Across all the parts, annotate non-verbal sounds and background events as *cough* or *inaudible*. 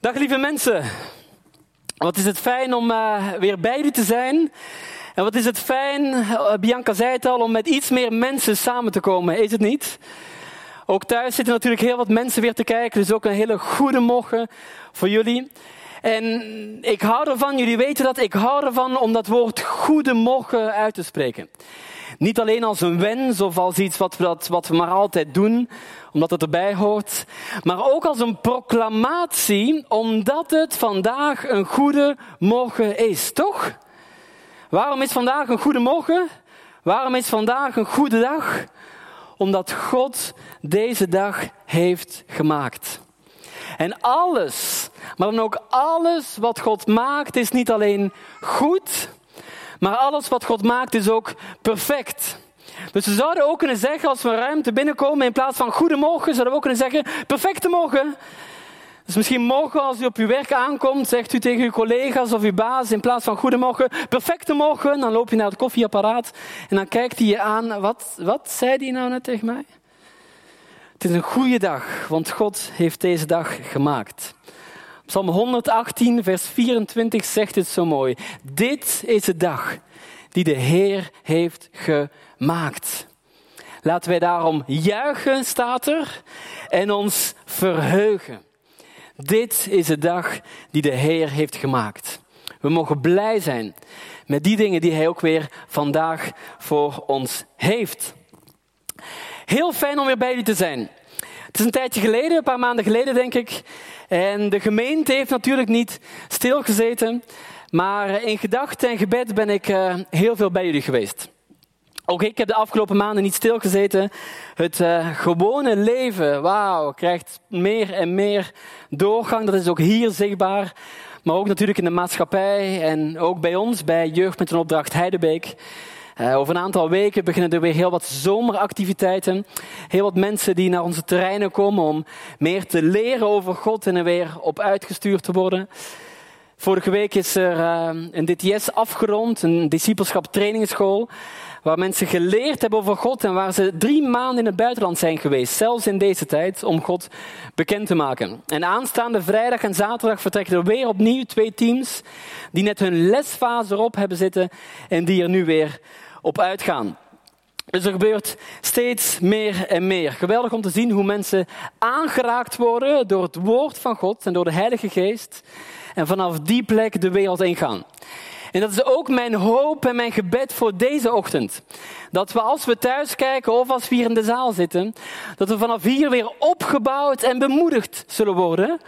Dag lieve mensen. Wat is het fijn om uh, weer bij jullie te zijn. En wat is het fijn, uh, Bianca zei het al, om met iets meer mensen samen te komen, is het niet? Ook thuis zitten natuurlijk heel wat mensen weer te kijken, dus ook een hele goede morgen voor jullie. En ik hou ervan, jullie weten dat, ik hou ervan om dat woord goede morgen uit te spreken. Niet alleen als een wens of als iets wat we, wat we maar altijd doen, omdat het erbij hoort, maar ook als een proclamatie, omdat het vandaag een goede morgen is, toch? Waarom is vandaag een goede morgen? Waarom is vandaag een goede dag? Omdat God deze dag heeft gemaakt. En alles, maar dan ook alles wat God maakt, is niet alleen goed, maar alles wat God maakt is ook perfect. Dus we zouden ook kunnen zeggen, als we ruimte binnenkomen, in plaats van goedemorgen, zouden we ook kunnen zeggen, perfecte morgen. Dus misschien morgen als u op uw werk aankomt, zegt u tegen uw collega's of uw baas in plaats van goedemorgen, perfecte morgen. Dan loop je naar het koffieapparaat en dan kijkt hij je aan. Wat, wat zei hij nou net tegen mij? Het is een goede dag, want God heeft deze dag gemaakt. Psalm 118, vers 24 zegt het zo mooi. Dit is de dag die de Heer heeft gemaakt. Laten wij daarom juichen, staat er, en ons verheugen. Dit is de dag die de Heer heeft gemaakt. We mogen blij zijn met die dingen die Hij ook weer vandaag voor ons heeft. Heel fijn om weer bij jullie te zijn. Het is een tijdje geleden, een paar maanden geleden denk ik. En de gemeente heeft natuurlijk niet stilgezeten. Maar in gedachten en gebed ben ik uh, heel veel bij jullie geweest. Ook ik heb de afgelopen maanden niet stilgezeten. Het uh, gewone leven, wauw, krijgt meer en meer doorgang. Dat is ook hier zichtbaar. Maar ook natuurlijk in de maatschappij en ook bij ons, bij Jeugd met een Opdracht Heidebeek. Uh, over een aantal weken beginnen er weer heel wat zomeractiviteiten. Heel wat mensen die naar onze terreinen komen om meer te leren over God en er weer op uitgestuurd te worden. Vorige week is er uh, een DTS afgerond, een discipelschap trainingsschool, waar mensen geleerd hebben over God en waar ze drie maanden in het buitenland zijn geweest, zelfs in deze tijd, om God bekend te maken. En aanstaande vrijdag en zaterdag vertrekken er weer opnieuw twee teams die net hun lesfase erop hebben zitten en die er nu weer op uitgaan. Dus er gebeurt steeds meer en meer. Geweldig om te zien hoe mensen aangeraakt worden door het woord van God en door de Heilige Geest. En vanaf die plek de wereld ingaan. En dat is ook mijn hoop en mijn gebed voor deze ochtend. Dat we als we thuis kijken of als we hier in de zaal zitten, dat we vanaf hier weer opgebouwd en bemoedigd zullen worden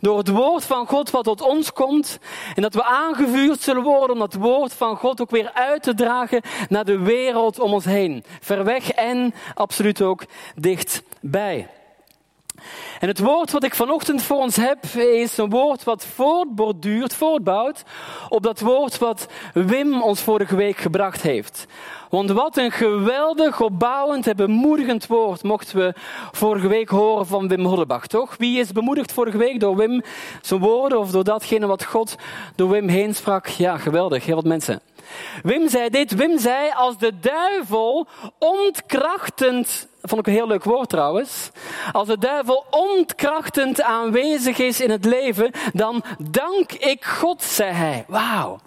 door het woord van God wat tot ons komt. En dat we aangevuurd zullen worden om dat woord van God ook weer uit te dragen naar de wereld om ons heen. Ver weg en absoluut ook dichtbij. En het woord wat ik vanochtend voor ons heb, is een woord wat voortborduurt, voortbouwt op dat woord wat Wim ons vorige week gebracht heeft. Want wat een geweldig, opbouwend en bemoedigend woord mochten we vorige week horen van Wim Hollebach, toch? Wie is bemoedigd vorige week door Wim zijn woorden of door datgene wat God door Wim heen sprak? Ja, geweldig, heel wat mensen. Wim zei dit, Wim zei, als de duivel ontkrachtend, vond ik een heel leuk woord trouwens, als de duivel ontkrachtend aanwezig is in het leven, dan dank ik God, zei hij. Wauw.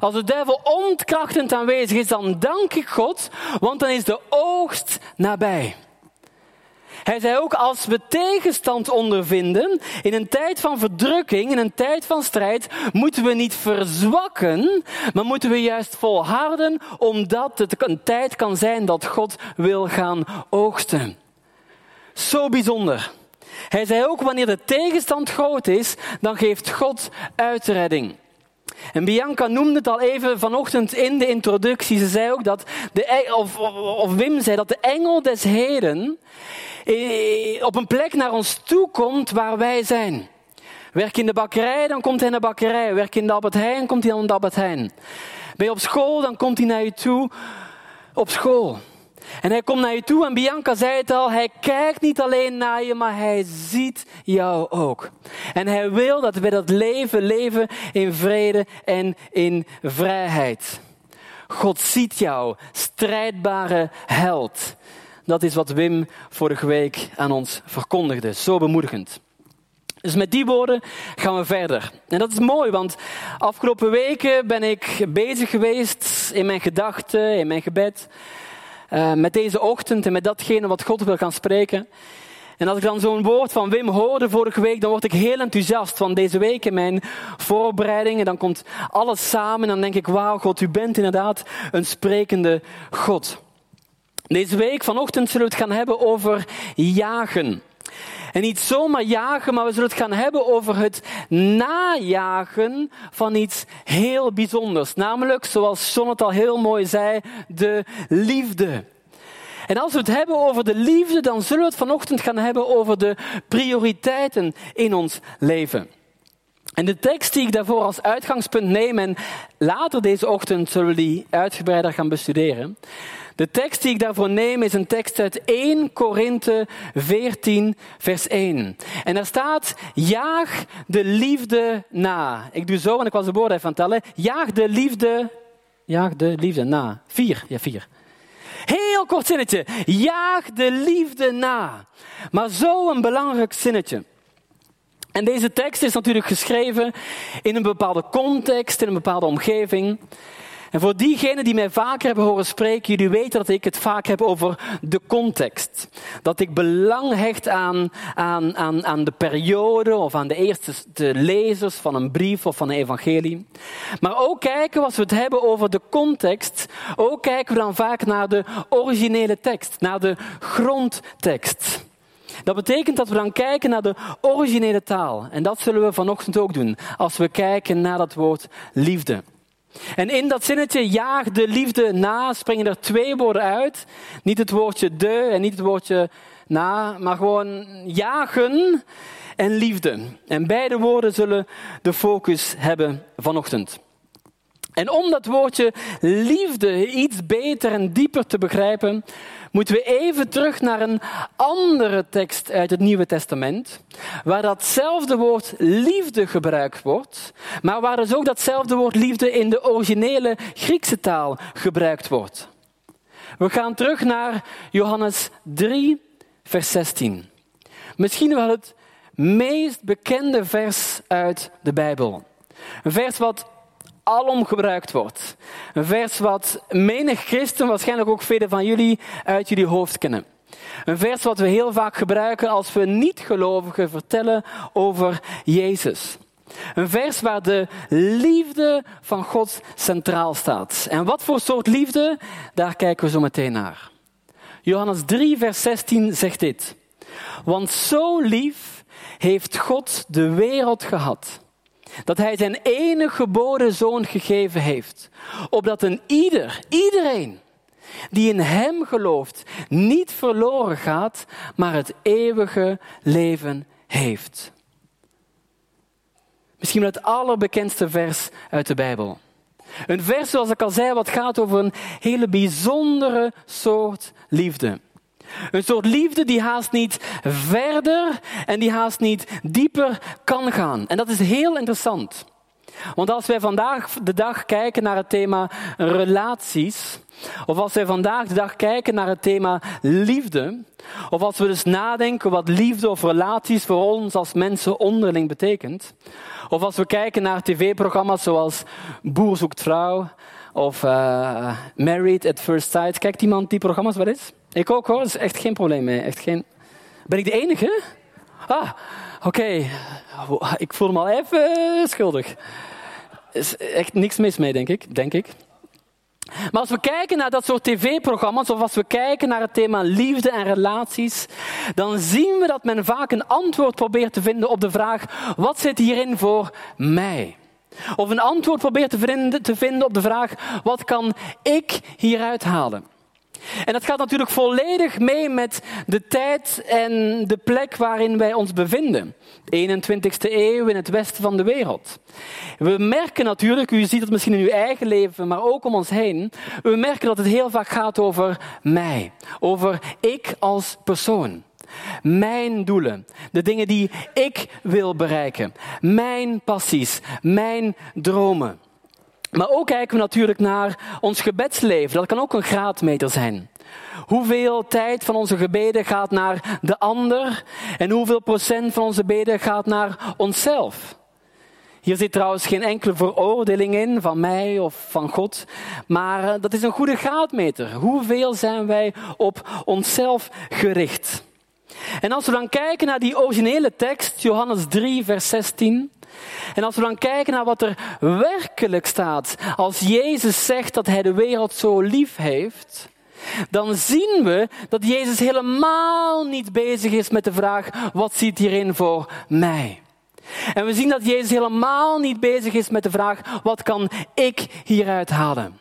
Als de duivel ontkrachtend aanwezig is, dan dank ik God, want dan is de oogst nabij. Hij zei ook, als we tegenstand ondervinden, in een tijd van verdrukking, in een tijd van strijd, moeten we niet verzwakken, maar moeten we juist volharden, omdat het een tijd kan zijn dat God wil gaan oogsten. Zo bijzonder. Hij zei ook, wanneer de tegenstand groot is, dan geeft God uitredding. En Bianca noemde het al even vanochtend in de introductie. Ze zei ook dat, de, of, of Wim zei dat de engel des Heden eh, op een plek naar ons toe komt waar wij zijn. Werk in de bakkerij, dan komt hij naar de bakkerij. Werk in de Albert Heijn, komt hij naar de Albert Heijn. Ben je op school, dan komt hij naar je toe op school. En hij komt naar je toe en Bianca zei het al, hij kijkt niet alleen naar je, maar hij ziet jou ook. En hij wil dat we dat leven leven in vrede en in vrijheid. God ziet jou, strijdbare held. Dat is wat Wim vorige week aan ons verkondigde. Zo bemoedigend. Dus met die woorden gaan we verder. En dat is mooi, want afgelopen weken ben ik bezig geweest in mijn gedachten, in mijn gebed, uh, met deze ochtend en met datgene wat God wil gaan spreken. En als ik dan zo'n woord van Wim hoorde vorige week, dan word ik heel enthousiast van deze week in mijn voorbereidingen. Dan komt alles samen en dan denk ik, wauw God, u bent inderdaad een sprekende God. Deze week vanochtend zullen we het gaan hebben over jagen. En niet zomaar jagen, maar we zullen het gaan hebben over het najagen van iets heel bijzonders. Namelijk, zoals John het al heel mooi zei, de liefde. En als we het hebben over de liefde, dan zullen we het vanochtend gaan hebben over de prioriteiten in ons leven. En de tekst die ik daarvoor als uitgangspunt neem, en later deze ochtend zullen we die uitgebreider gaan bestuderen. De tekst die ik daarvoor neem is een tekst uit 1 Korinthe 14, vers 1. En daar staat, jaag de liefde na. Ik doe zo, want ik was de woorden even aan het tellen. Jaag de liefde, jaag de liefde na. Vier, ja vier. Heel kort zinnetje. Jaag de liefde na. Maar zo een belangrijk zinnetje. En deze tekst is natuurlijk geschreven in een bepaalde context, in een bepaalde omgeving. En voor diegenen die mij vaker hebben horen spreken, jullie weten dat ik het vaak heb over de context. Dat ik belang hecht aan, aan, aan, aan de periode of aan de eerste de lezers van een brief of van een evangelie. Maar ook kijken, als we het hebben over de context, ook kijken we dan vaak naar de originele tekst, naar de grondtekst. Dat betekent dat we dan kijken naar de originele taal. En dat zullen we vanochtend ook doen, als we kijken naar dat woord liefde. En in dat zinnetje jaag de liefde na springen er twee woorden uit. Niet het woordje de en niet het woordje na, maar gewoon jagen en liefde. En beide woorden zullen de focus hebben vanochtend. En om dat woordje liefde iets beter en dieper te begrijpen, moeten we even terug naar een andere tekst uit het Nieuwe Testament, waar datzelfde woord liefde gebruikt wordt, maar waar dus ook datzelfde woord liefde in de originele Griekse taal gebruikt wordt. We gaan terug naar Johannes 3, vers 16. Misschien wel het meest bekende vers uit de Bijbel. Een vers wat alom gebruikt wordt. Een vers wat menig christen, waarschijnlijk ook velen van jullie, uit jullie hoofd kennen. Een vers wat we heel vaak gebruiken als we niet-gelovigen vertellen over Jezus. Een vers waar de liefde van God centraal staat. En wat voor soort liefde? Daar kijken we zo meteen naar. Johannes 3, vers 16 zegt dit. Want zo lief heeft God de wereld gehad dat hij zijn enige geboren zoon gegeven heeft. Opdat een ieder, iedereen die in hem gelooft, niet verloren gaat, maar het eeuwige leven heeft. Misschien het allerbekendste vers uit de Bijbel. Een vers, zoals ik al zei, wat gaat over een hele bijzondere soort liefde. Een soort liefde die haast niet verder en die haast niet dieper kan gaan. En dat is heel interessant. Want als wij vandaag de dag kijken naar het thema relaties, of als wij vandaag de dag kijken naar het thema liefde, of als we dus nadenken wat liefde of relaties voor ons als mensen onderling betekent, of als we kijken naar tv-programma's zoals Boer zoekt vrouw, of uh, Married at First Sight. Kijkt iemand die programma's wel eens? Ik ook hoor, dat is echt geen probleem mee. Echt geen... Ben ik de enige? Ah, oké. Ik voel me al even schuldig. Er is echt niks mis mee, denk ik. Denk ik. Maar als we kijken naar dat soort tv-programma's, of als we kijken naar het thema liefde en relaties, dan zien we dat men vaak een antwoord probeert te vinden op de vraag: wat zit hierin voor mij? Of een antwoord probeert te vinden op de vraag: wat kan ik hieruit halen? En dat gaat natuurlijk volledig mee met de tijd en de plek waarin wij ons bevinden. 21ste eeuw in het westen van de wereld. We merken natuurlijk, u ziet het misschien in uw eigen leven, maar ook om ons heen, we merken dat het heel vaak gaat over mij, over ik als persoon. Mijn doelen, de dingen die ik wil bereiken, mijn passies, mijn dromen. Maar ook kijken we natuurlijk naar ons gebedsleven. Dat kan ook een graadmeter zijn. Hoeveel tijd van onze gebeden gaat naar de ander en hoeveel procent van onze gebeden gaat naar onszelf? Hier zit trouwens geen enkele veroordeling in van mij of van God, maar eh, dat is een goede graadmeter. Hoeveel zijn wij op onszelf gericht? En als we dan kijken naar die originele tekst, Johannes 3, vers 16, en als we dan kijken naar wat er werkelijk staat, als Jezus zegt dat Hij de wereld zo lief heeft, dan zien we dat Jezus helemaal niet bezig is met de vraag, wat zit hierin voor mij? En we zien dat Jezus helemaal niet bezig is met de vraag, wat kan ik hieruit halen?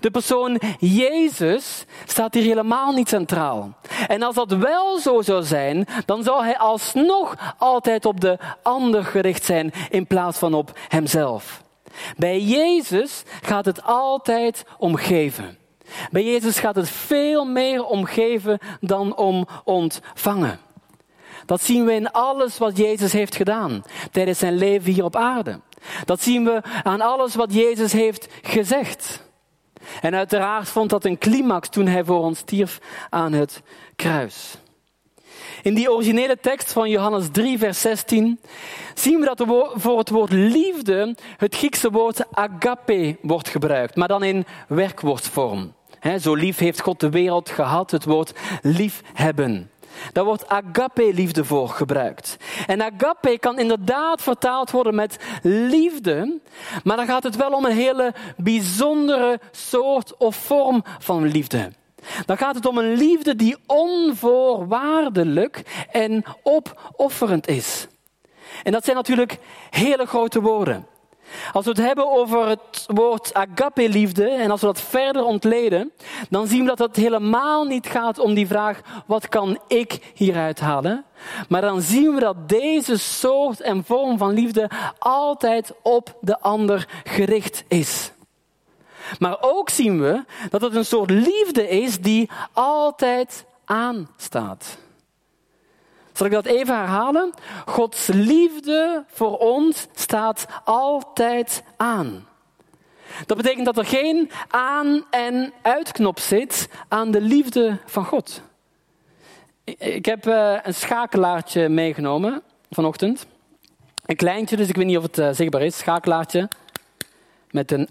De persoon Jezus staat hier helemaal niet centraal. En als dat wel zo zou zijn, dan zou hij alsnog altijd op de ander gericht zijn in plaats van op hemzelf. Bij Jezus gaat het altijd om geven. Bij Jezus gaat het veel meer om geven dan om ontvangen. Dat zien we in alles wat Jezus heeft gedaan tijdens zijn leven hier op aarde. Dat zien we aan alles wat Jezus heeft gezegd. En uiteraard vond dat een climax toen hij voor ons stierf aan het kruis. In die originele tekst van Johannes 3, vers 16 zien we dat voor het woord liefde het Griekse woord agape wordt gebruikt, maar dan in werkwoordvorm. zo lief heeft God de wereld gehad, het woord liefhebben. Daar wordt agape-liefde voor gebruikt. En agape kan inderdaad vertaald worden met liefde, maar dan gaat het wel om een hele bijzondere soort of vorm van liefde. Dan gaat het om een liefde die onvoorwaardelijk en opofferend is. En dat zijn natuurlijk hele grote woorden. Als we het hebben over het woord agape-liefde en als we dat verder ontleden, dan zien we dat het helemaal niet gaat om die vraag, wat kan ik hieruit halen? Maar dan zien we dat deze soort en vorm van liefde altijd op de ander gericht is. Maar ook zien we dat het een soort liefde is die altijd aanstaat. Zal ik dat even herhalen? Gods liefde voor ons staat altijd aan. Dat betekent dat er geen aan- en uitknop zit aan de liefde van God. Ik heb eh, een schakelaartje meegenomen vanochtend. Een kleintje, dus ik weet niet of het eh, zichtbaar is. Schakelaartje met een.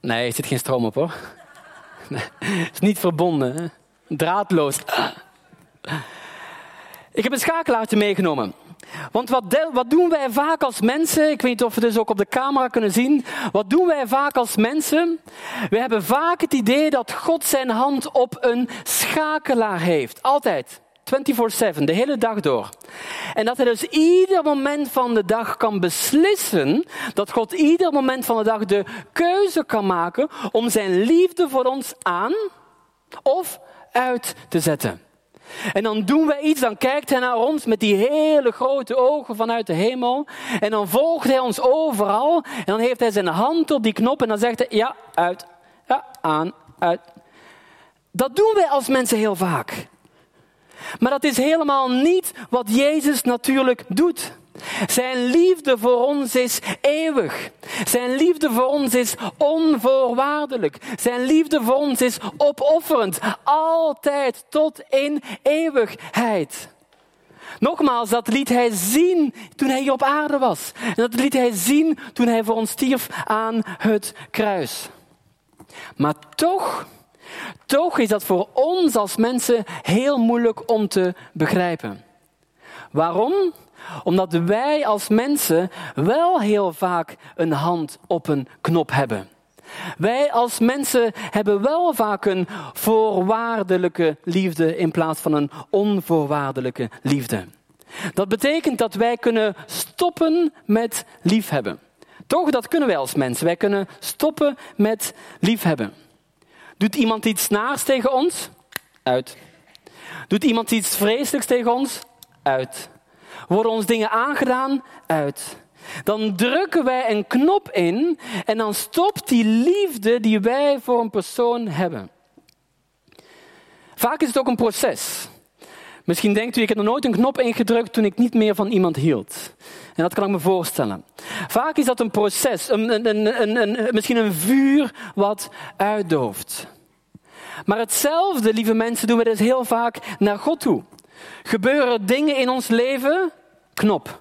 Nee, er zit geen stroom op hoor. *laughs* Het is niet verbonden. Draadloos. Ik heb een schakelaartje meegenomen. Want wat, wat, doen wij vaak als mensen? Ik weet niet of we dus ook op de camera kunnen zien. Wat doen wij vaak als mensen? We hebben vaak het idee dat God zijn hand op een schakelaar heeft. Altijd. 24-7, de hele dag door. En dat hij dus ieder moment van de dag kan beslissen, dat God ieder moment van de dag de keuze kan maken om zijn liefde voor ons aan of uit te zetten. En dan doen wij iets, dan kijkt hij naar ons met die hele grote ogen vanuit de hemel. En dan volgt hij ons overal. En dan heeft hij zijn hand op die knop en dan zegt hij, ja, uit, ja, aan, uit. Dat doen wij als mensen heel vaak. Maar dat is helemaal niet wat Jezus natuurlijk doet. Zijn liefde voor ons is eeuwig. Zijn liefde voor ons is onvoorwaardelijk. Zijn liefde voor ons is opofferend. Altijd tot in eeuwigheid. Nogmaals, dat liet hij zien toen hij op aarde was. En dat liet hij zien toen hij voor ons stierf aan het kruis. Maar toch, toch is dat voor ons als mensen heel moeilijk om te begrijpen. Waarom? Omdat wij als mensen wel heel vaak een hand op een knop hebben. Wij als mensen hebben wel vaak een voorwaardelijke liefde in plaats van een onvoorwaardelijke liefde. Dat betekent dat wij kunnen stoppen met liefhebben. Toch, dat kunnen wij als mensen. Wij kunnen stoppen met liefhebben. Doet iemand iets naars tegen ons? Uit. Doet iemand iets vreselijks tegen ons? Uit worden ons dingen aangedaan? Uit. Dan drukken wij een knop in en dan stopt die liefde die wij voor een persoon hebben. Vaak is het ook een proces. Misschien denkt u, ik heb nog nooit een knop ingedrukt toen ik niet meer van iemand hield. En dat kan ik me voorstellen. Vaak is dat een proces, een, een, een, misschien een vuur wat uitdooft. Maar hetzelfde, lieve mensen, doen we dus heel vaak naar God toe. Gebeuren dingen in ons leven? Knop.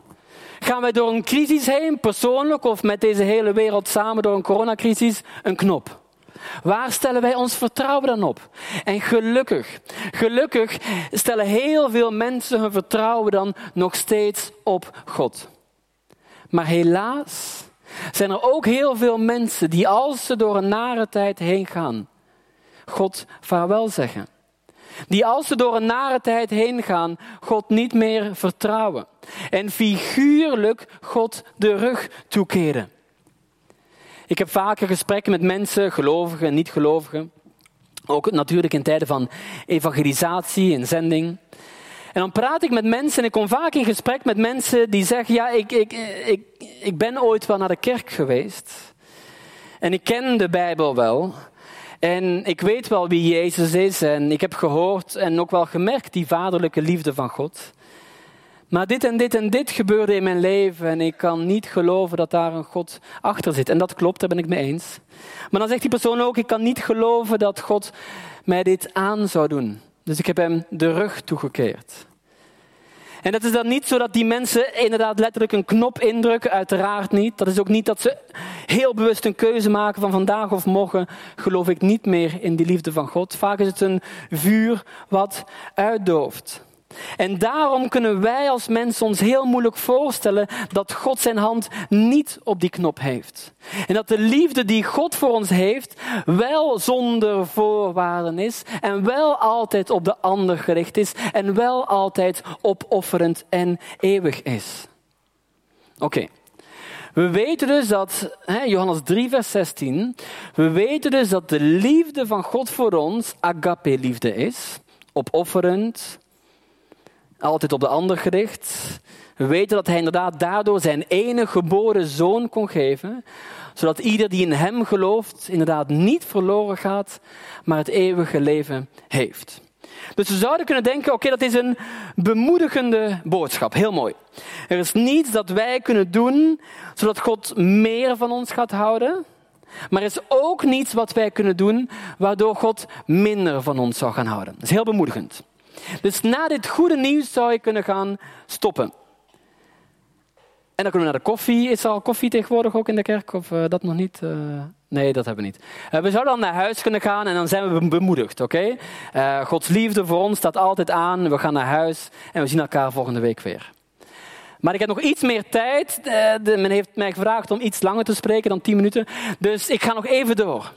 Gaan wij door een crisis heen, persoonlijk of met deze hele wereld samen door een coronacrisis? Een knop. Waar stellen wij ons vertrouwen dan op? En gelukkig, gelukkig stellen heel veel mensen hun vertrouwen dan nog steeds op God. Maar helaas zijn er ook heel veel mensen die als ze door een nare tijd heen gaan, God vaarwel zeggen. Die als ze door een nare tijd heen gaan, God niet meer vertrouwen. En figuurlijk God de rug toekeren. Ik heb vaker gesprekken met mensen, gelovigen en niet-gelovigen. Ook natuurlijk in tijden van evangelisatie en zending. En dan praat ik met mensen en ik kom vaak in gesprek met mensen die zeggen: Ja, ik, ik, ik, ik ben ooit wel naar de kerk geweest. En ik ken de Bijbel wel. En ik weet wel wie Jezus is. En ik heb gehoord en ook wel gemerkt die vaderlijke liefde van God. Maar dit en dit en dit gebeurde in mijn leven en ik kan niet geloven dat daar een God achter zit. En dat klopt, daar ben ik mee eens. Maar dan zegt die persoon ook, ik kan niet geloven dat God mij dit aan zou doen. Dus ik heb hem de rug toegekeerd. En dat is dan niet zo dat die mensen inderdaad letterlijk een knop indrukken, uiteraard niet. Dat is ook niet dat ze heel bewust een keuze maken van vandaag of morgen geloof ik niet meer in die liefde van God. Vaak is het een vuur wat uitdooft. En daarom kunnen wij als mensen ons heel moeilijk voorstellen dat God zijn hand niet op die knop heeft. En dat de liefde die God voor ons heeft wel zonder voorwaarden is en wel altijd op de ander gericht is en wel altijd opofferend en eeuwig is. Oké. We weten dus dat, hè, Johannes 3, vers 16, we weten dus dat de liefde van God voor ons agape-liefde is, opofferend, altijd op de ander gericht. We weten dat hij inderdaad daardoor zijn enige geboren zoon kon geven, zodat ieder die in hem gelooft inderdaad niet verloren gaat, maar het eeuwige leven heeft. Dus we zouden kunnen denken, oké, dat is een bemoedigende boodschap. Heel mooi. Er is niets dat wij kunnen doen, zodat God meer van ons gaat houden. Maar er is ook niets wat wij kunnen doen, waardoor God minder van ons zou gaan houden. Dat is heel bemoedigend. Dus na dit goede nieuws zou je kunnen gaan stoppen. En dan kunnen we naar de koffie. Is er al koffie tegenwoordig ook in de kerk? Of uh, dat nog niet? Uh, nee, dat hebben we niet. Uh, we zouden dan naar huis kunnen gaan en dan zijn we bemoedigd, oké? Gods liefde voor ons staat altijd aan. We gaan naar huis en we zien elkaar volgende week weer. Maar ik heb nog iets meer tijd. Eh, men heeft mij gevraagd om iets langer te spreken dan 10 minuten. Dus ik ga nog even door.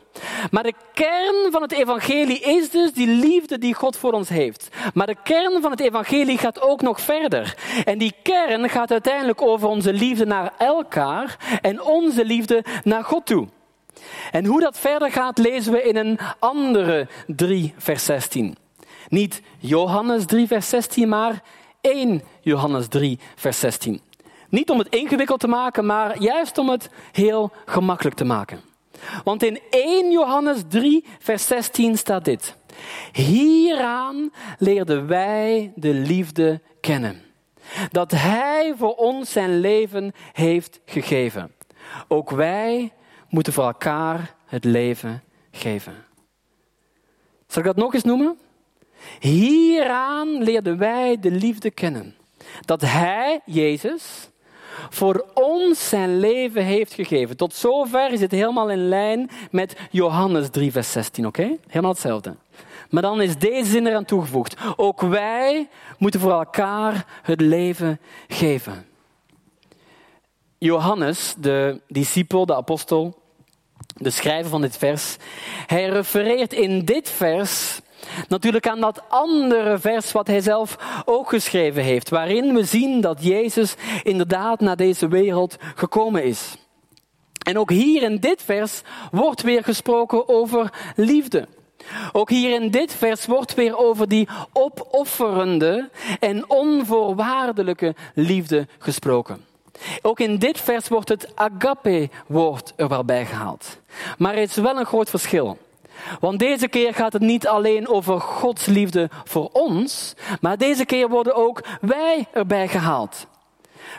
Maar de kern van het evangelie is dus die liefde die God voor ons heeft. Maar de kern van het evangelie gaat ook nog verder. En die kern gaat uiteindelijk over onze liefde naar elkaar en onze liefde naar God toe. En hoe dat verder gaat lezen we in een andere 3 vers 16. Niet Johannes 3 vers 16, maar 1 Johannes 3, vers 16. Niet om het ingewikkeld te maken, maar juist om het heel gemakkelijk te maken. Want in 1 Johannes 3, vers 16 staat dit. Hieraan leerden wij de liefde kennen. Dat Hij voor ons zijn leven heeft gegeven. Ook wij moeten voor elkaar het leven geven. Zal ik dat nog eens noemen? Hieraan leerden wij de liefde kennen. Dat Hij, Jezus, voor ons zijn leven heeft gegeven. Tot zover is het helemaal in lijn met Johannes 3, vers 16, oké? Helemaal hetzelfde. Maar dan is deze zin eraan toegevoegd. Ook wij moeten voor elkaar het leven geven. Johannes, de discipel, de apostel, de schrijver van dit vers, hij refereert in dit vers Natuurlijk aan dat andere vers wat hij zelf ook geschreven heeft, waarin we zien dat Jezus inderdaad naar deze wereld gekomen is. En ook hier in dit vers wordt weer gesproken over liefde. Ook hier in dit vers wordt weer over die opofferende en onvoorwaardelijke liefde gesproken. Ook in dit vers wordt het agape-woord er wel gehaald. Maar er is wel een groot verschil. Want deze keer gaat het niet alleen over Gods liefde voor ons, maar deze keer worden ook wij erbij gehaald.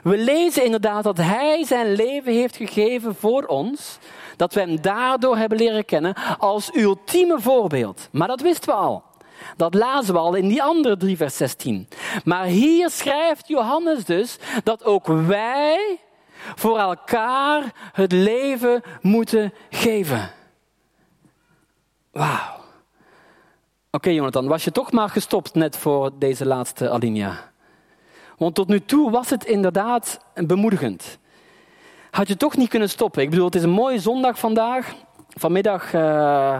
We lezen inderdaad dat Hij zijn leven heeft gegeven voor ons, dat we Hem daardoor hebben leren kennen als ultieme voorbeeld. Maar dat wisten we al. Dat lazen we al in die andere 3 vers 16. Maar hier schrijft Johannes dus dat ook wij voor elkaar het leven moeten geven. Wauw. Oké, Jonathan, was je toch maar gestopt net voor deze laatste alinea? Want tot nu toe was het inderdaad bemoedigend. Had je toch niet kunnen stoppen? Ik bedoel, het is een mooie zondag vandaag. Vanmiddag uh,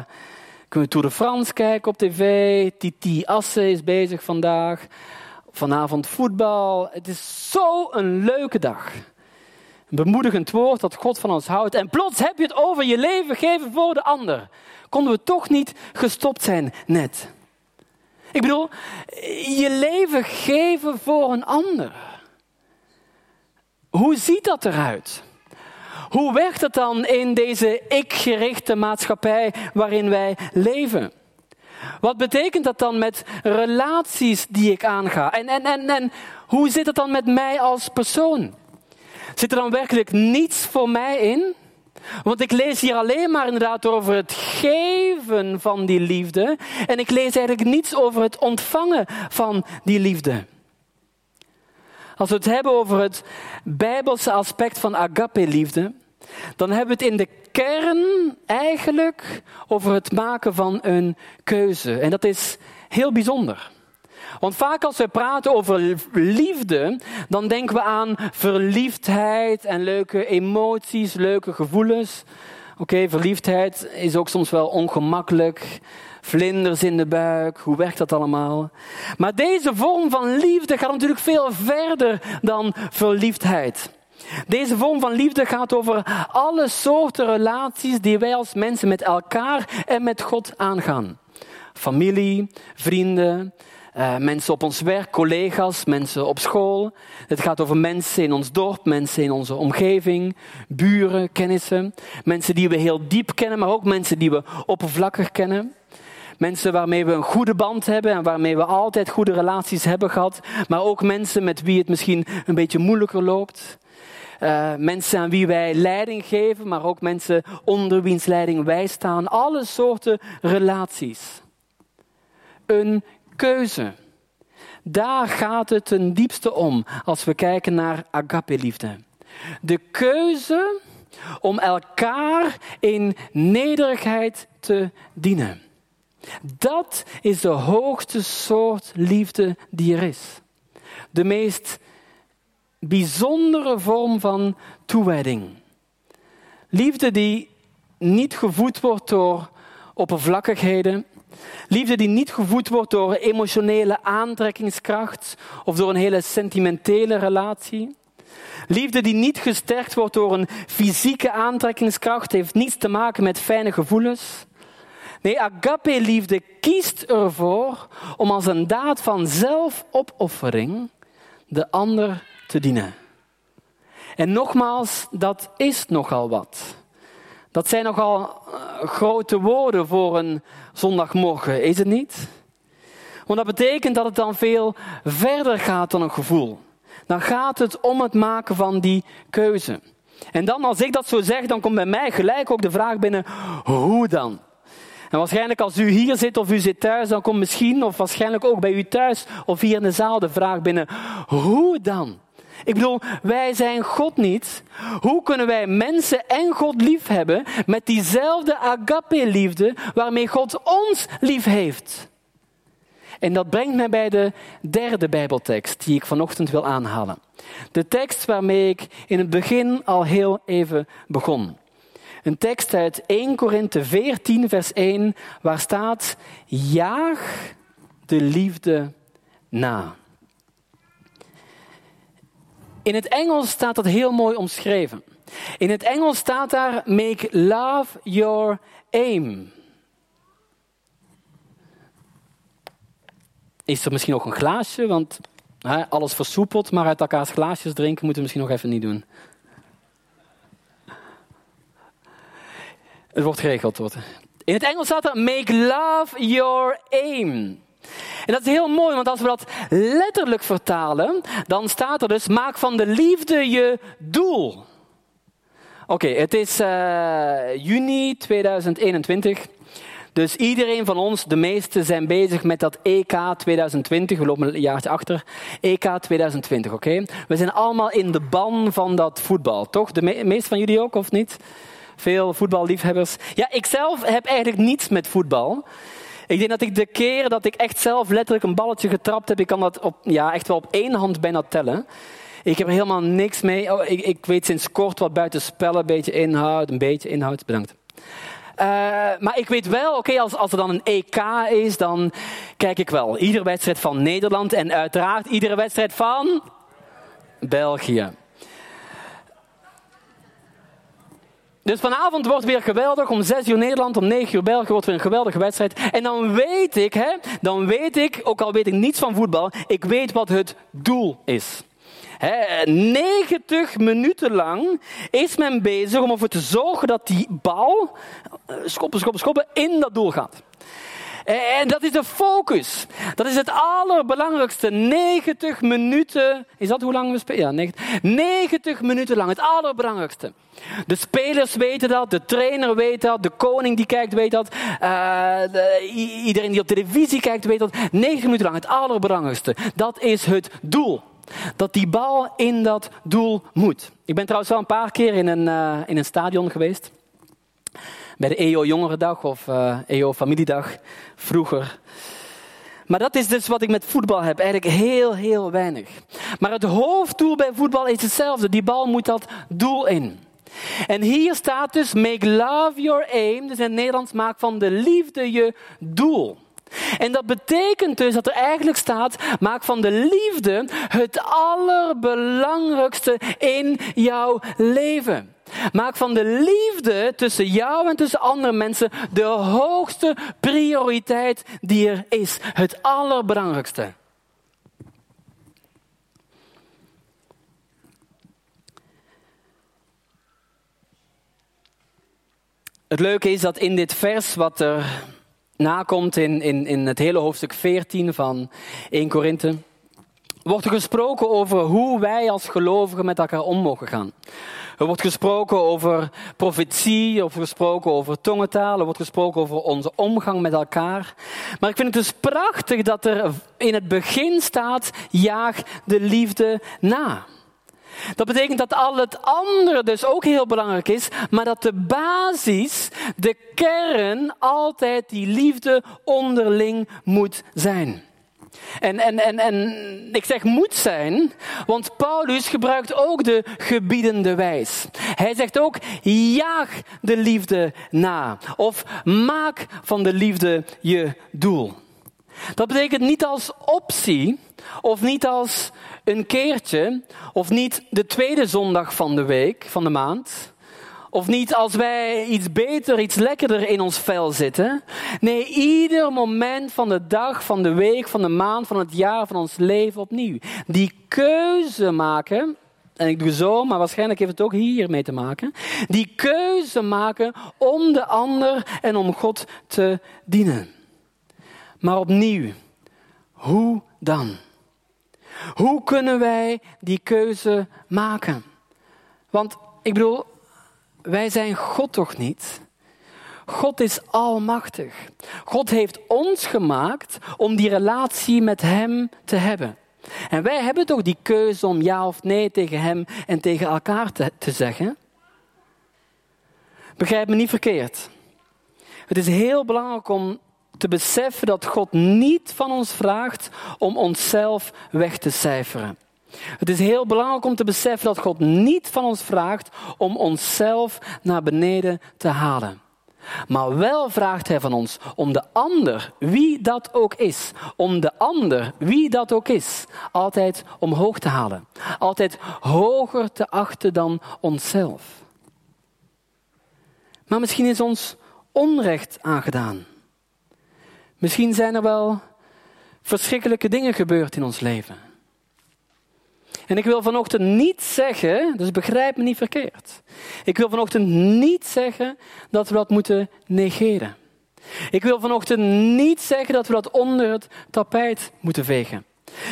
kunnen we Tour de France kijken op tv. Titi Asse is bezig vandaag. Vanavond voetbal. Het is zo'n leuke dag. Bemoedigend woord dat God van ons houdt. En plots heb je het over je leven geven voor de ander. Konden we toch niet gestopt zijn net? Ik bedoel, je leven geven voor een ander. Hoe ziet dat eruit? Hoe werkt het dan in deze ik-gerichte maatschappij waarin wij leven? Wat betekent dat dan met relaties die ik aanga? En, en, en, en hoe zit het dan met mij als persoon? Zit er dan werkelijk niets voor mij in? Want ik lees hier alleen maar inderdaad over het geven van die liefde. En ik lees eigenlijk niets over het ontvangen van die liefde. Als we het hebben over het bijbelse aspect van agape-liefde, dan hebben we het in de kern eigenlijk over het maken van een keuze. En dat is heel bijzonder. Want vaak als we praten over liefde, dan denken we aan verliefdheid en leuke emoties, leuke gevoelens. Oké, verliefdheid is ook soms wel ongemakkelijk. Vlinders in de buik, hoe werkt dat allemaal? Maar deze vorm van liefde gaat natuurlijk veel verder dan verliefdheid. Deze vorm van liefde gaat over alle soorten relaties die wij als mensen met elkaar en met God aangaan. Familie, vrienden, uh, mensen op ons werk, collega's, mensen op school. Het gaat over mensen in ons dorp, mensen in onze omgeving, buren, kennissen. Mensen die we heel diep kennen, maar ook mensen die we oppervlakkig kennen. Mensen waarmee we een goede band hebben en waarmee we altijd goede relaties hebben gehad. Maar ook mensen met wie het misschien een beetje moeilijker loopt. Uh, mensen aan wie wij leiding geven, maar ook mensen onder wiens leiding wij staan. Alle soorten relaties. Een keuze. Daar gaat het ten diepste om als we kijken naar agape-liefde. De keuze om elkaar in nederigheid te dienen. Dat is de hoogste soort liefde die er is. De meest bijzondere vorm van toewijding. Liefde die niet gevoed wordt door oppervlakkigheden, Liefde die niet gevoed wordt door emotionele aantrekkingskracht of door een hele sentimentele relatie. Liefde die niet gesterkt wordt door een fysieke aantrekkingskracht, heeft niets te maken met fijne gevoelens. Nee, agape-liefde kiest ervoor om als een daad van zelfopoffering de ander te dienen. En nogmaals, dat is nogal wat. Dat zijn nogal uh, grote woorden voor een zondagmorgen, is het niet? Want dat betekent dat het dan veel verder gaat dan een gevoel. Dan gaat het om het maken van die keuze. En dan, als ik dat zo zeg, dan komt bij mij gelijk ook de vraag binnen: hoe dan? En waarschijnlijk als u hier zit of u zit thuis, dan komt misschien, of waarschijnlijk ook bij u thuis of hier in de zaal, de vraag binnen: hoe dan? Ik bedoel, wij zijn God niet. Hoe kunnen wij mensen en God lief hebben met diezelfde agape-liefde waarmee God ons lief heeft? En dat brengt mij bij de derde Bijbeltekst die ik vanochtend wil aanhalen. De tekst waarmee ik in het begin al heel even begon. Een tekst uit 1 Korinthe 14, vers 1, waar staat: Jaag de liefde na. In het Engels staat dat heel mooi omschreven. In het Engels staat daar: Make love your aim. Is er misschien nog een glaasje? Want hè, alles versoepelt, maar uit elkaars glaasjes drinken moeten we misschien nog even niet doen. Het wordt geregeld. Wordt. In het Engels staat er: Make love your aim. En dat is heel mooi, want als we dat letterlijk vertalen, dan staat er dus: maak van de liefde je doel. Oké, het is uh, juni 2021. Dus iedereen van ons, de meesten, zijn bezig met dat EK 2020. We lopen een jaartje achter. EK 2020, oké? We zijn allemaal in de ban van dat voetbal, toch? De me meeste van jullie ook, of niet? Veel voetballiefhebbers. Ja, ik zelf heb eigenlijk niets met voetbal. Ik denk dat ik de keren dat ik echt zelf letterlijk een balletje getrapt heb, ik kan dat op, ja, echt wel op één hand bijna tellen. Ik heb er helemaal niks mee. Oh, ik, ik, weet sinds kort wat buiten spellen, een beetje inhoud, een beetje inhoud. Bedankt. Uh, maar ik weet wel, oké, als, als er dan een EK is, dan kijk ik wel. Iedere wedstrijd van Nederland en uiteraard iedere wedstrijd van België. Dus vanavond wordt weer geweldig. Om 6 uur Nederland, om 9 uur België wordt weer een geweldige wedstrijd. En dan weet ik, hè, dan weet ik, ook al weet ik niets van voetbal, ik weet wat het doel is. He, 90 minuten lang is men bezig om ervoor te zorgen dat die bal, eh, schoppen, schoppen, schoppen, in dat doel gaat. En dat is de focus. Dat is het allerbelangrijkste. 90 minuten. Is dat hoe lang we spelen? Ja, 90, 90 minuten lang. Het allerbelangrijkste. De spelers weten dat, de trainer weet dat, de koning die kijkt weet dat, de, iedereen die op televisie kijkt weet dat. 90 minuten lang, het allerbelangrijkste. Dat is het doel. Dat die bal in dat doel moet. Ik ben trouwens wel een paar keer in een, uh, in een stadion geweest bij de EO Jongerendag of uh, eh, EO Familiedag vroeger. Maar dat is dus wat ik met voetbal heb. Eigenlijk heel, heel weinig. Maar het hoofddoel bij voetbal is hetzelfde. Die bal moet dat doel in. En hier staat dus: Make love your aim. Dus in het Nederlands maak van de liefde je doel. En dat betekent dus dat er eigenlijk staat: maak van de liefde het allerbelangrijkste in jouw leven. Maak van de liefde tussen jou en tussen andere mensen de hoogste prioriteit die er is. Het allerbelangrijkste. Het leuke is dat in dit vers wat er nakomt in, in, in het hele hoofdstuk 14 van 1 Korinthe, wordt er gesproken over hoe wij als gelovigen met elkaar om mogen gaan. Er wordt gesproken over profetie, er wordt gesproken over tongentaal, er wordt gesproken over onze omgang met elkaar. Maar ik vind het dus prachtig dat er in het begin staat, jaag de liefde na. Dat betekent dat al het andere dus ook heel belangrijk is, maar dat de basis, de kern, altijd die liefde onderling moet zijn. En, en, en, en ik zeg moet zijn, want Paulus gebruikt ook de gebiedende wijs. Hij zegt ook, jaag de liefde na. Of maak van de liefde je doel. Dat betekent niet als optie, of niet als een keertje, of niet de tweede zondag van de week, van de maand. Of niet als wij iets beter, iets lekkerder in ons vel zitten. Nee, ieder moment van de dag, van de week, van de maand, van het jaar, van ons leven opnieuw. Die keuze maken, en ik doe zo, maar waarschijnlijk heeft het ook hiermee te maken. Die keuze maken om de ander en om God te dienen. Maar opnieuw, hoe dan? Hoe kunnen wij die keuze maken? Want ik bedoel, wij zijn God toch niet? God is almachtig. God heeft ons gemaakt om die relatie met Hem te hebben. En wij hebben toch die keuze om ja of nee tegen Hem en tegen elkaar te, zeggen? Begrijp me niet verkeerd. Het is heel belangrijk om te beseffen dat God niet van ons vraagt om onszelf weg te cijferen. Het is heel belangrijk om te beseffen dat God niet van ons vraagt om onszelf naar beneden te halen. Maar wel vraagt Hij van ons om de ander, wie dat ook is, om de ander, wie dat ook is, altijd omhoog te halen. Altijd hoger te achten dan onszelf. Maar misschien is ons onrecht aangedaan. Misschien zijn er wel verschrikkelijke dingen gebeurd in ons leven. En ik wil vanochtend niet zeggen, dus begrijp me niet verkeerd. Ik wil vanochtend niet zeggen dat we dat moeten negeren. Ik wil vanochtend niet zeggen dat we dat onder het tapijt moeten vegen.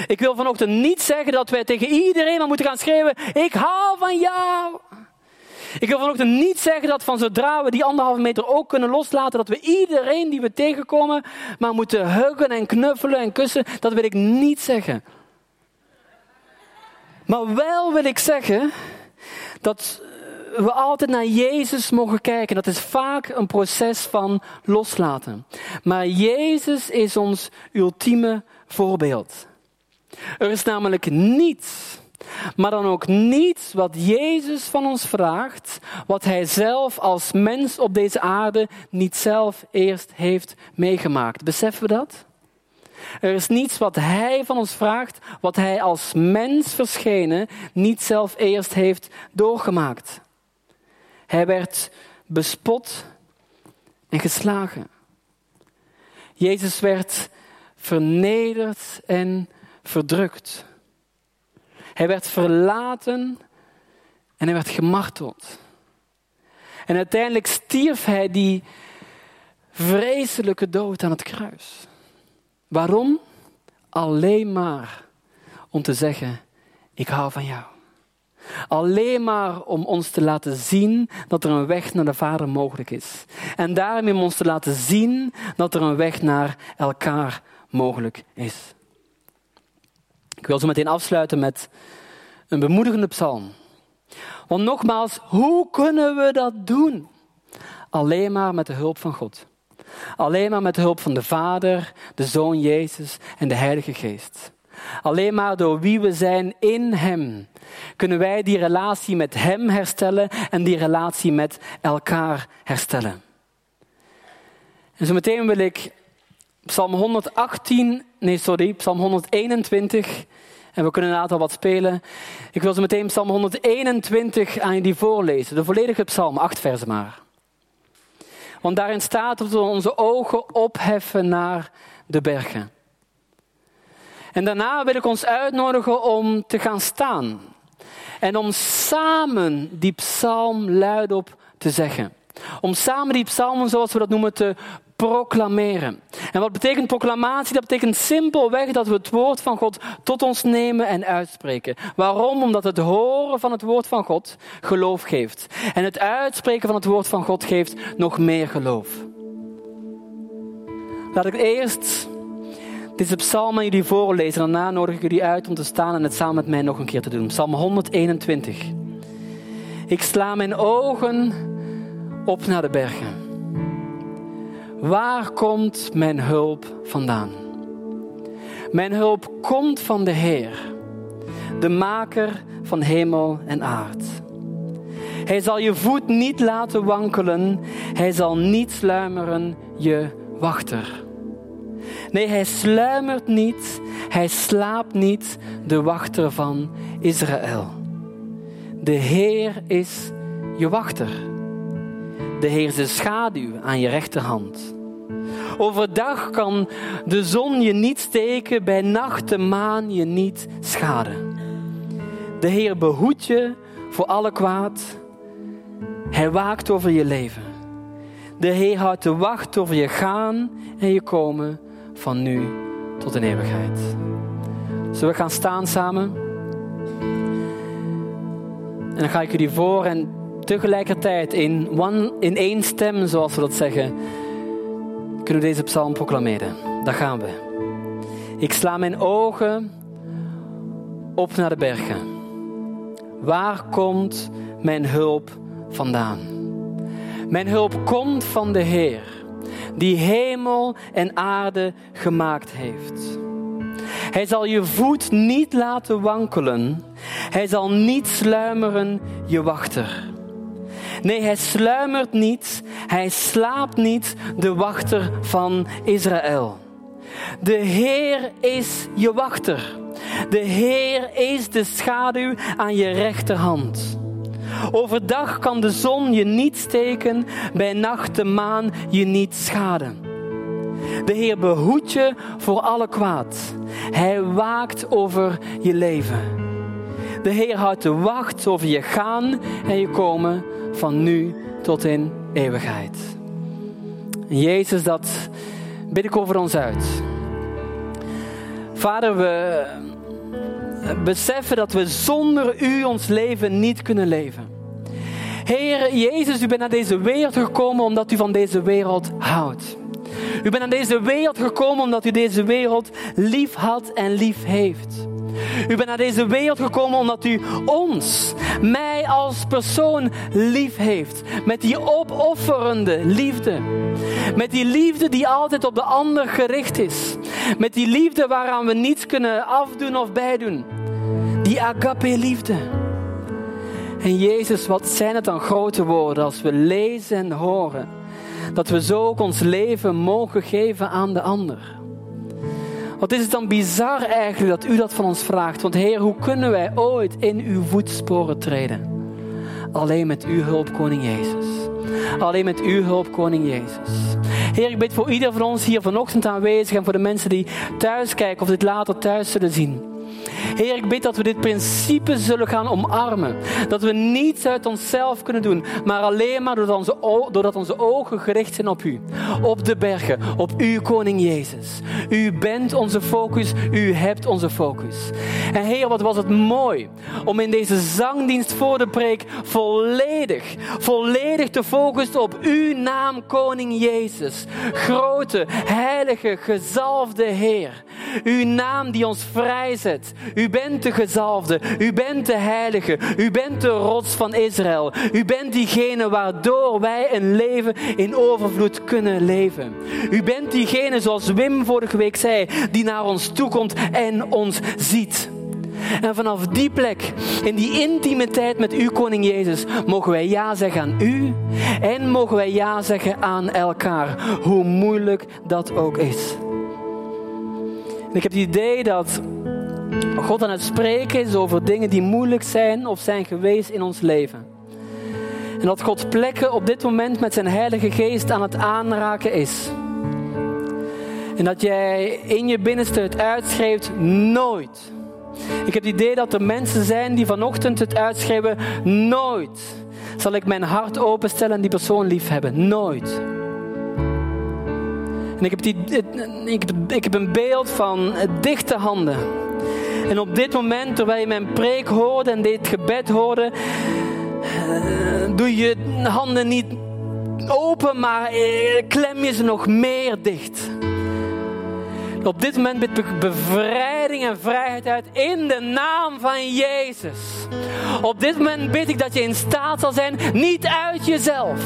Ik wil vanochtend niet zeggen dat wij tegen iedereen maar moeten gaan schreeuwen: Ik hou van jou. Ik wil vanochtend niet zeggen dat van zodra we die anderhalve meter ook kunnen loslaten, dat we iedereen die we tegenkomen maar moeten huggen en knuffelen en kussen. Dat wil ik niet zeggen. Maar wel wil ik zeggen dat we altijd naar Jezus mogen kijken. Dat is vaak een proces van loslaten. Maar Jezus is ons ultieme voorbeeld. Er is namelijk niets, maar dan ook niets wat Jezus van ons vraagt, wat Hij zelf als mens op deze aarde niet zelf eerst heeft meegemaakt. Beseffen we dat? Er is niets wat Hij van ons vraagt, wat Hij als mens verschenen niet zelf eerst heeft doorgemaakt. Hij werd bespot en geslagen. Jezus werd vernederd en verdrukt. Hij werd verlaten en hij werd gemarteld. En uiteindelijk stierf hij die vreselijke dood aan het kruis. Waarom? Alleen maar om te zeggen: Ik hou van jou. Alleen maar om ons te laten zien dat er een weg naar de Vader mogelijk is. En daarmee om ons te laten zien dat er een weg naar elkaar mogelijk is. Ik wil zo meteen afsluiten met een bemoedigende psalm. Want nogmaals, hoe kunnen we dat doen? Alleen maar met de hulp van God. Alleen maar met de hulp van de Vader, de Zoon Jezus en de Heilige Geest. Alleen maar door wie we zijn in Hem kunnen wij die relatie met Hem herstellen en die relatie met elkaar herstellen. En zo meteen wil ik Psalm 118, nee sorry, Psalm 121. En we kunnen een wat spelen. Ik wil zo meteen Psalm 121 aan jullie voorlezen. De volledige psalm, acht versen maar. Want daarin staat dat we onze ogen opheffen naar de bergen. En daarna wil ik ons uitnodigen om te gaan staan. En om samen die psalm luidop te zeggen. Om samen die psalmen, zoals we dat noemen, te proclameren. En wat betekent proclamatie? Dat betekent simpelweg dat we het woord van God tot ons nemen en uitspreken. Waarom? Omdat het horen van het woord van God geloof geeft. En het uitspreken van het woord van God geeft nog meer geloof. Laat ik eerst deze psalm aan jullie voorlezen. En daarna nodig ik jullie uit om te staan en het samen met mij nog een keer te doen. Psalm 121. Ik sla mijn ogen op naar de bergen. Waar komt mijn hulp vandaan? Mijn hulp komt van de Heer, de maker van hemel en aard. Hij zal je voet niet laten wankelen, hij zal niet sluimeren, je wachter. Nee, hij sluimert niet, hij slaapt niet, de wachter van Israël. De Heer is je wachter. De Heer de schaduw aan je rechterhand. Overdag kan de zon je niet steken, bij nacht de maan je niet schaden. De Heer behoedt je voor alle kwaad. Hij waakt over je leven. De Heer houdt de wacht over je gaan en je komen van nu tot in eeuwigheid. Zullen we gaan staan samen? En dan ga ik jullie voor en tegelijkertijd in, in één stem, zoals we dat zeggen, kunnen we deze psalm proclameren. Daar gaan we. Ik sla mijn ogen op naar de bergen. Waar komt mijn hulp vandaan? Mijn hulp komt van de Heer, die hemel en aarde gemaakt heeft. Hij zal je voet niet laten wankelen. Hij zal niet sluimeren, je wachter. Nee, hij sluimert niet, hij slaapt niet, de wachter van Israël. De Heer is je wachter. De Heer is de schaduw aan je rechterhand. Overdag kan de zon je niet steken, bij nacht de maan je niet schaden. De Heer behoedt je voor alle kwaad. Hij waakt over je leven. De Heer houdt de wacht over je gaan en je komen van nu tot in eeuwigheid. Jezus, dat bid ik over ons uit. Vader, we beseffen dat we zonder U ons leven niet kunnen leven. Heer Jezus, u bent naar deze wereld gekomen omdat u van deze wereld houdt. U bent naar deze wereld gekomen omdat u deze wereld lief had en lief heeft. U bent naar deze wereld gekomen omdat u ons, mij als persoon lief heeft. Met die opofferende liefde. Met die liefde die altijd op de ander gericht is. Met die liefde waaraan we niets kunnen afdoen of bijdoen. Die agape liefde. En Jezus, wat zijn het dan grote woorden als we lezen en horen. Dat we zo ook ons leven mogen geven aan de ander. Wat is het dan bizar eigenlijk dat u dat van ons vraagt? Want Heer, hoe kunnen wij ooit in uw voetsporen treden? Alleen met uw hulp, Koning Jezus. Alleen met uw hulp, Koning Jezus. Heer, ik bid voor ieder van ons hier vanochtend aanwezig en voor de mensen die thuis kijken of dit later thuis zullen zien. Heer, ik bid dat we dit principe zullen gaan omarmen. Dat we niets uit onszelf kunnen doen, maar alleen maar doordat onze, onze ogen gericht zijn op U. Op de bergen, op U, Koning Jezus. U bent onze focus, U hebt onze focus. En Heer, wat was het mooi om in deze zangdienst voor de preek volledig, volledig te focussen op Uw naam, Koning Jezus. Grote, heilige, gezalfde Heer. Uw naam die ons vrijzet. U bent de gezalfde. U bent de heilige. U bent de rots van Israël. U bent diegene waardoor wij een leven in overvloed kunnen leven. U bent diegene, zoals Wim vorige week zei, die naar ons toekomt en ons ziet. En vanaf die plek, in die intimiteit met u, Koning Jezus, mogen wij ja zeggen aan u en mogen wij ja zeggen aan elkaar, hoe moeilijk dat ook is. Ik heb het idee dat God aan het spreken is over dingen die moeilijk zijn of zijn geweest in ons leven. En dat God plekken op dit moment met zijn Heilige Geest aan het aanraken is. En dat jij in je binnenste het uitschreeuwt, nooit. Ik heb het idee dat er mensen zijn die vanochtend het uitschreeuwen, nooit zal ik mijn hart openstellen en die persoon lief hebben. Nooit. En ik heb, die, ik, ik heb een beeld van dichte handen. En op dit moment, terwijl je mijn preek hoorde en dit gebed hoorde, doe je handen niet open, maar eh, klem je ze nog meer dicht. Op dit moment bid ik bevrijding en vrijheid uit in de naam van Jezus. Op dit moment bid ik dat je in staat zal zijn, niet uit jezelf,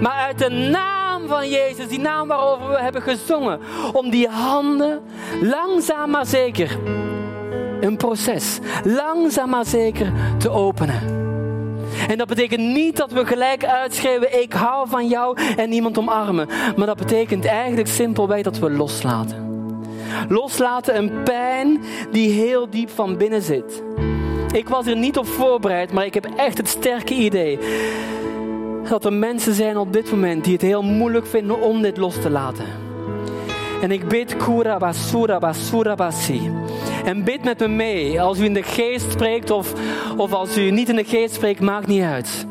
maar uit de naam van Jezus, die naam waarover we hebben gezongen, om die handen langzaam maar zeker, een proces, langzaam maar zeker te openen. En dat betekent niet dat we gelijk uitschrijven: ik hou van jou en niemand omarmen. Maar dat betekent eigenlijk simpelweg dat we loslaten. Loslaten een pijn die heel diep van binnen zit. Ik was er niet op voorbereid, maar ik heb echt het sterke idee dat er mensen zijn op dit moment die het heel moeilijk vinden om dit los te laten. En ik bid Kura Basura Basura Basi. En bid met me mee. Als u in de geest spreekt of, of als u niet in de geest spreekt, maakt niet uit.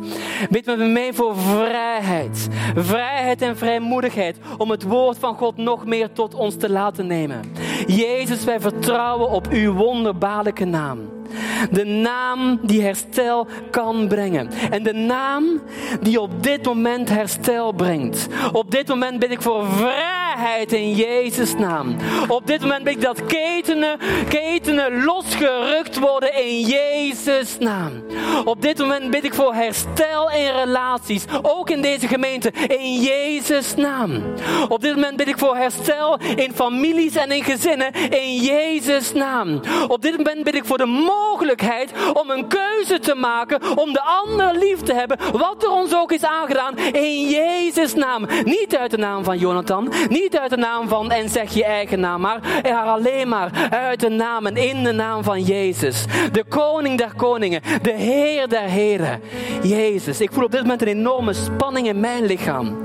Bid met me mee voor vrijheid. Vrijheid en vrijmoedigheid om het woord van God nog meer tot ons te laten nemen. Jezus, wij vertrouwen op uw wonderbaarlijke naam. De naam die herstel kan brengen. En de naam die op dit moment herstel brengt. Op dit moment bid ik voor vrijheid in Jezus' naam. Op dit moment bid ik dat ketenen, ketenen losgerukt worden in Jezus' naam. Op dit moment bid ik voor herstel in relaties. Ook in deze gemeente. In Jezus' naam. Op dit moment bid ik voor herstel in families en in gezinnen. In Jezus' naam. Op dit moment bid ik voor de mogelijkheid om een keuze te maken om de ander lief te hebben, wat er ons ook is aangedaan, in Jezus' naam. Niet uit de naam van Jonathan, niet uit de naam van en zeg je eigen naam, maar alleen maar uit de naam en in de naam van Jezus. De koning der koningen, de Heer der heren. Jezus, ik voel op dit moment een enorme spanning in mijn lichaam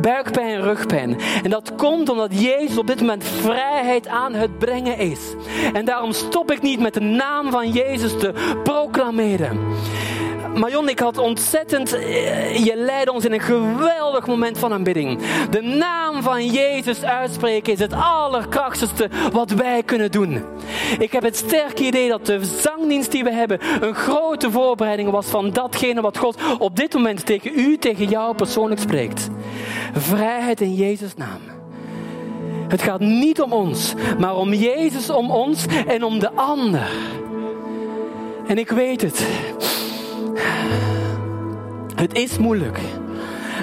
buikpijn, rugpijn. En dat komt omdat Jezus op dit moment vrijheid aan het brengen is. En daarom stop ik niet met de naam van Jezus te proclameren. Marion, ik had ontzettend, eh, je leidde ons in een geweldig moment van aanbidding. De naam van Jezus uitspreken is het allerkrachtigste wat wij kunnen doen. Ik heb het sterke idee dat de zangdienst die we hebben een grote voorbereiding was van datgene wat God op dit moment tegen u, tegen jou persoonlijk spreekt. Vrijheid in Jezus' naam. Het gaat niet om ons, maar om Jezus, om ons en om de ander. En ik weet het. Het is moeilijk.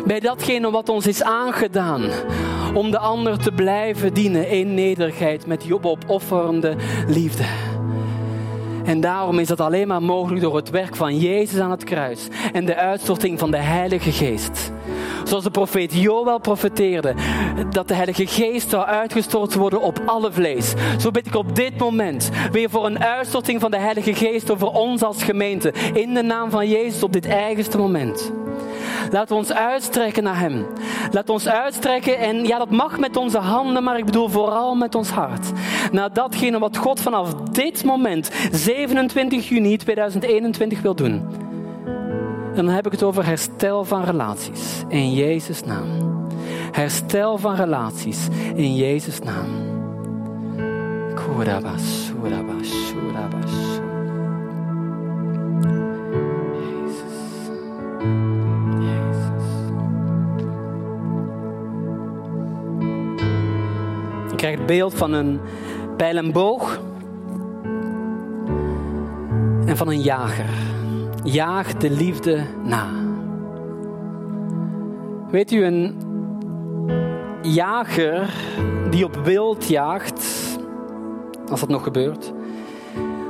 Bij datgene wat ons is aangedaan. Om de ander te blijven dienen in nederigheid met die opofferende liefde. En daarom is dat alleen maar mogelijk door het werk van Jezus aan het kruis en de uitstorting van de Heilige Geest. Zoals de profeet Joel profeteerde, dat de Heilige Geest zou uitgestort worden op alle vlees. Zo bid ik op dit moment weer voor een uitstorting van de Heilige Geest over ons als gemeente. In de naam van Jezus op dit eigenste moment. Laten we ons uitstrekken naar Hem. Laat ons uitstrekken en ja, dat mag met onze handen, maar ik bedoel vooral met ons hart. Naar datgene wat God vanaf dit moment, 27 juni 2021, wil doen. En dan heb ik het over herstel van relaties in Jezus' naam. Herstel van relaties in Jezus' naam. Kurabas, kurabas. Krijg het beeld van een pijl en boog en van een jager. Jaag de liefde na. Weet u, een jager die op wild jaagt, als dat nog gebeurt,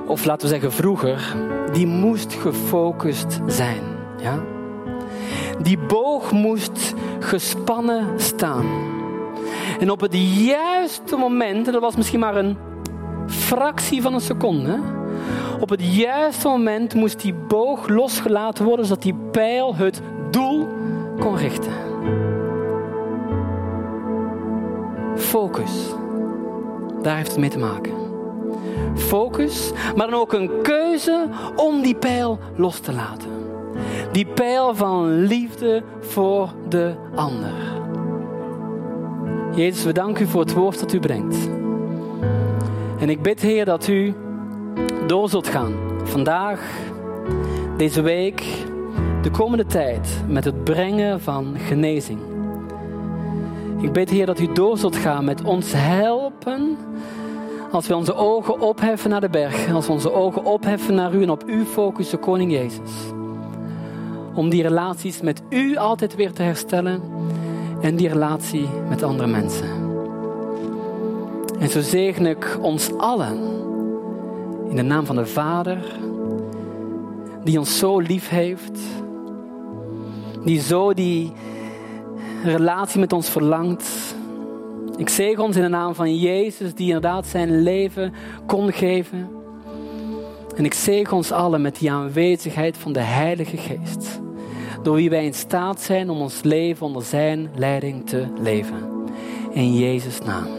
of laten we zeggen vroeger, die moest gefocust zijn. Ja? Die boog moest gespannen staan. En op het juiste moment, en dat was misschien maar een fractie van een seconde, op het juiste moment moest die boog losgelaten worden zodat die pijl het doel kon richten. Focus. Daar heeft het mee te maken. Focus, maar dan ook een keuze om die pijl los te laten. Die pijl van liefde voor de ander. Jezus, we danken u voor het woord dat u brengt. En ik bid, Heer, dat u door zult gaan. Vandaag, deze week, de komende tijd met het brengen van genezing. Ik bid, Heer, dat u door zult gaan met ons helpen. Als we onze ogen opheffen naar de berg. Als we onze ogen opheffen naar u en op u focussen, Koning Jezus. Om die relaties met u altijd weer te herstellen en die relatie met andere mensen. En zo zegen ik ons allen in de naam van de Vader, die ons zo lief heeft, die zo die relatie met ons verlangt. Ik zegen ons in de naam van Jezus, die inderdaad zijn leven kon geven. En ik zegen ons allen met die aanwezigheid van de Heilige Geest door wie wij in staat zijn om ons leven onder Zijn leiding te leven. In Jezus' naam.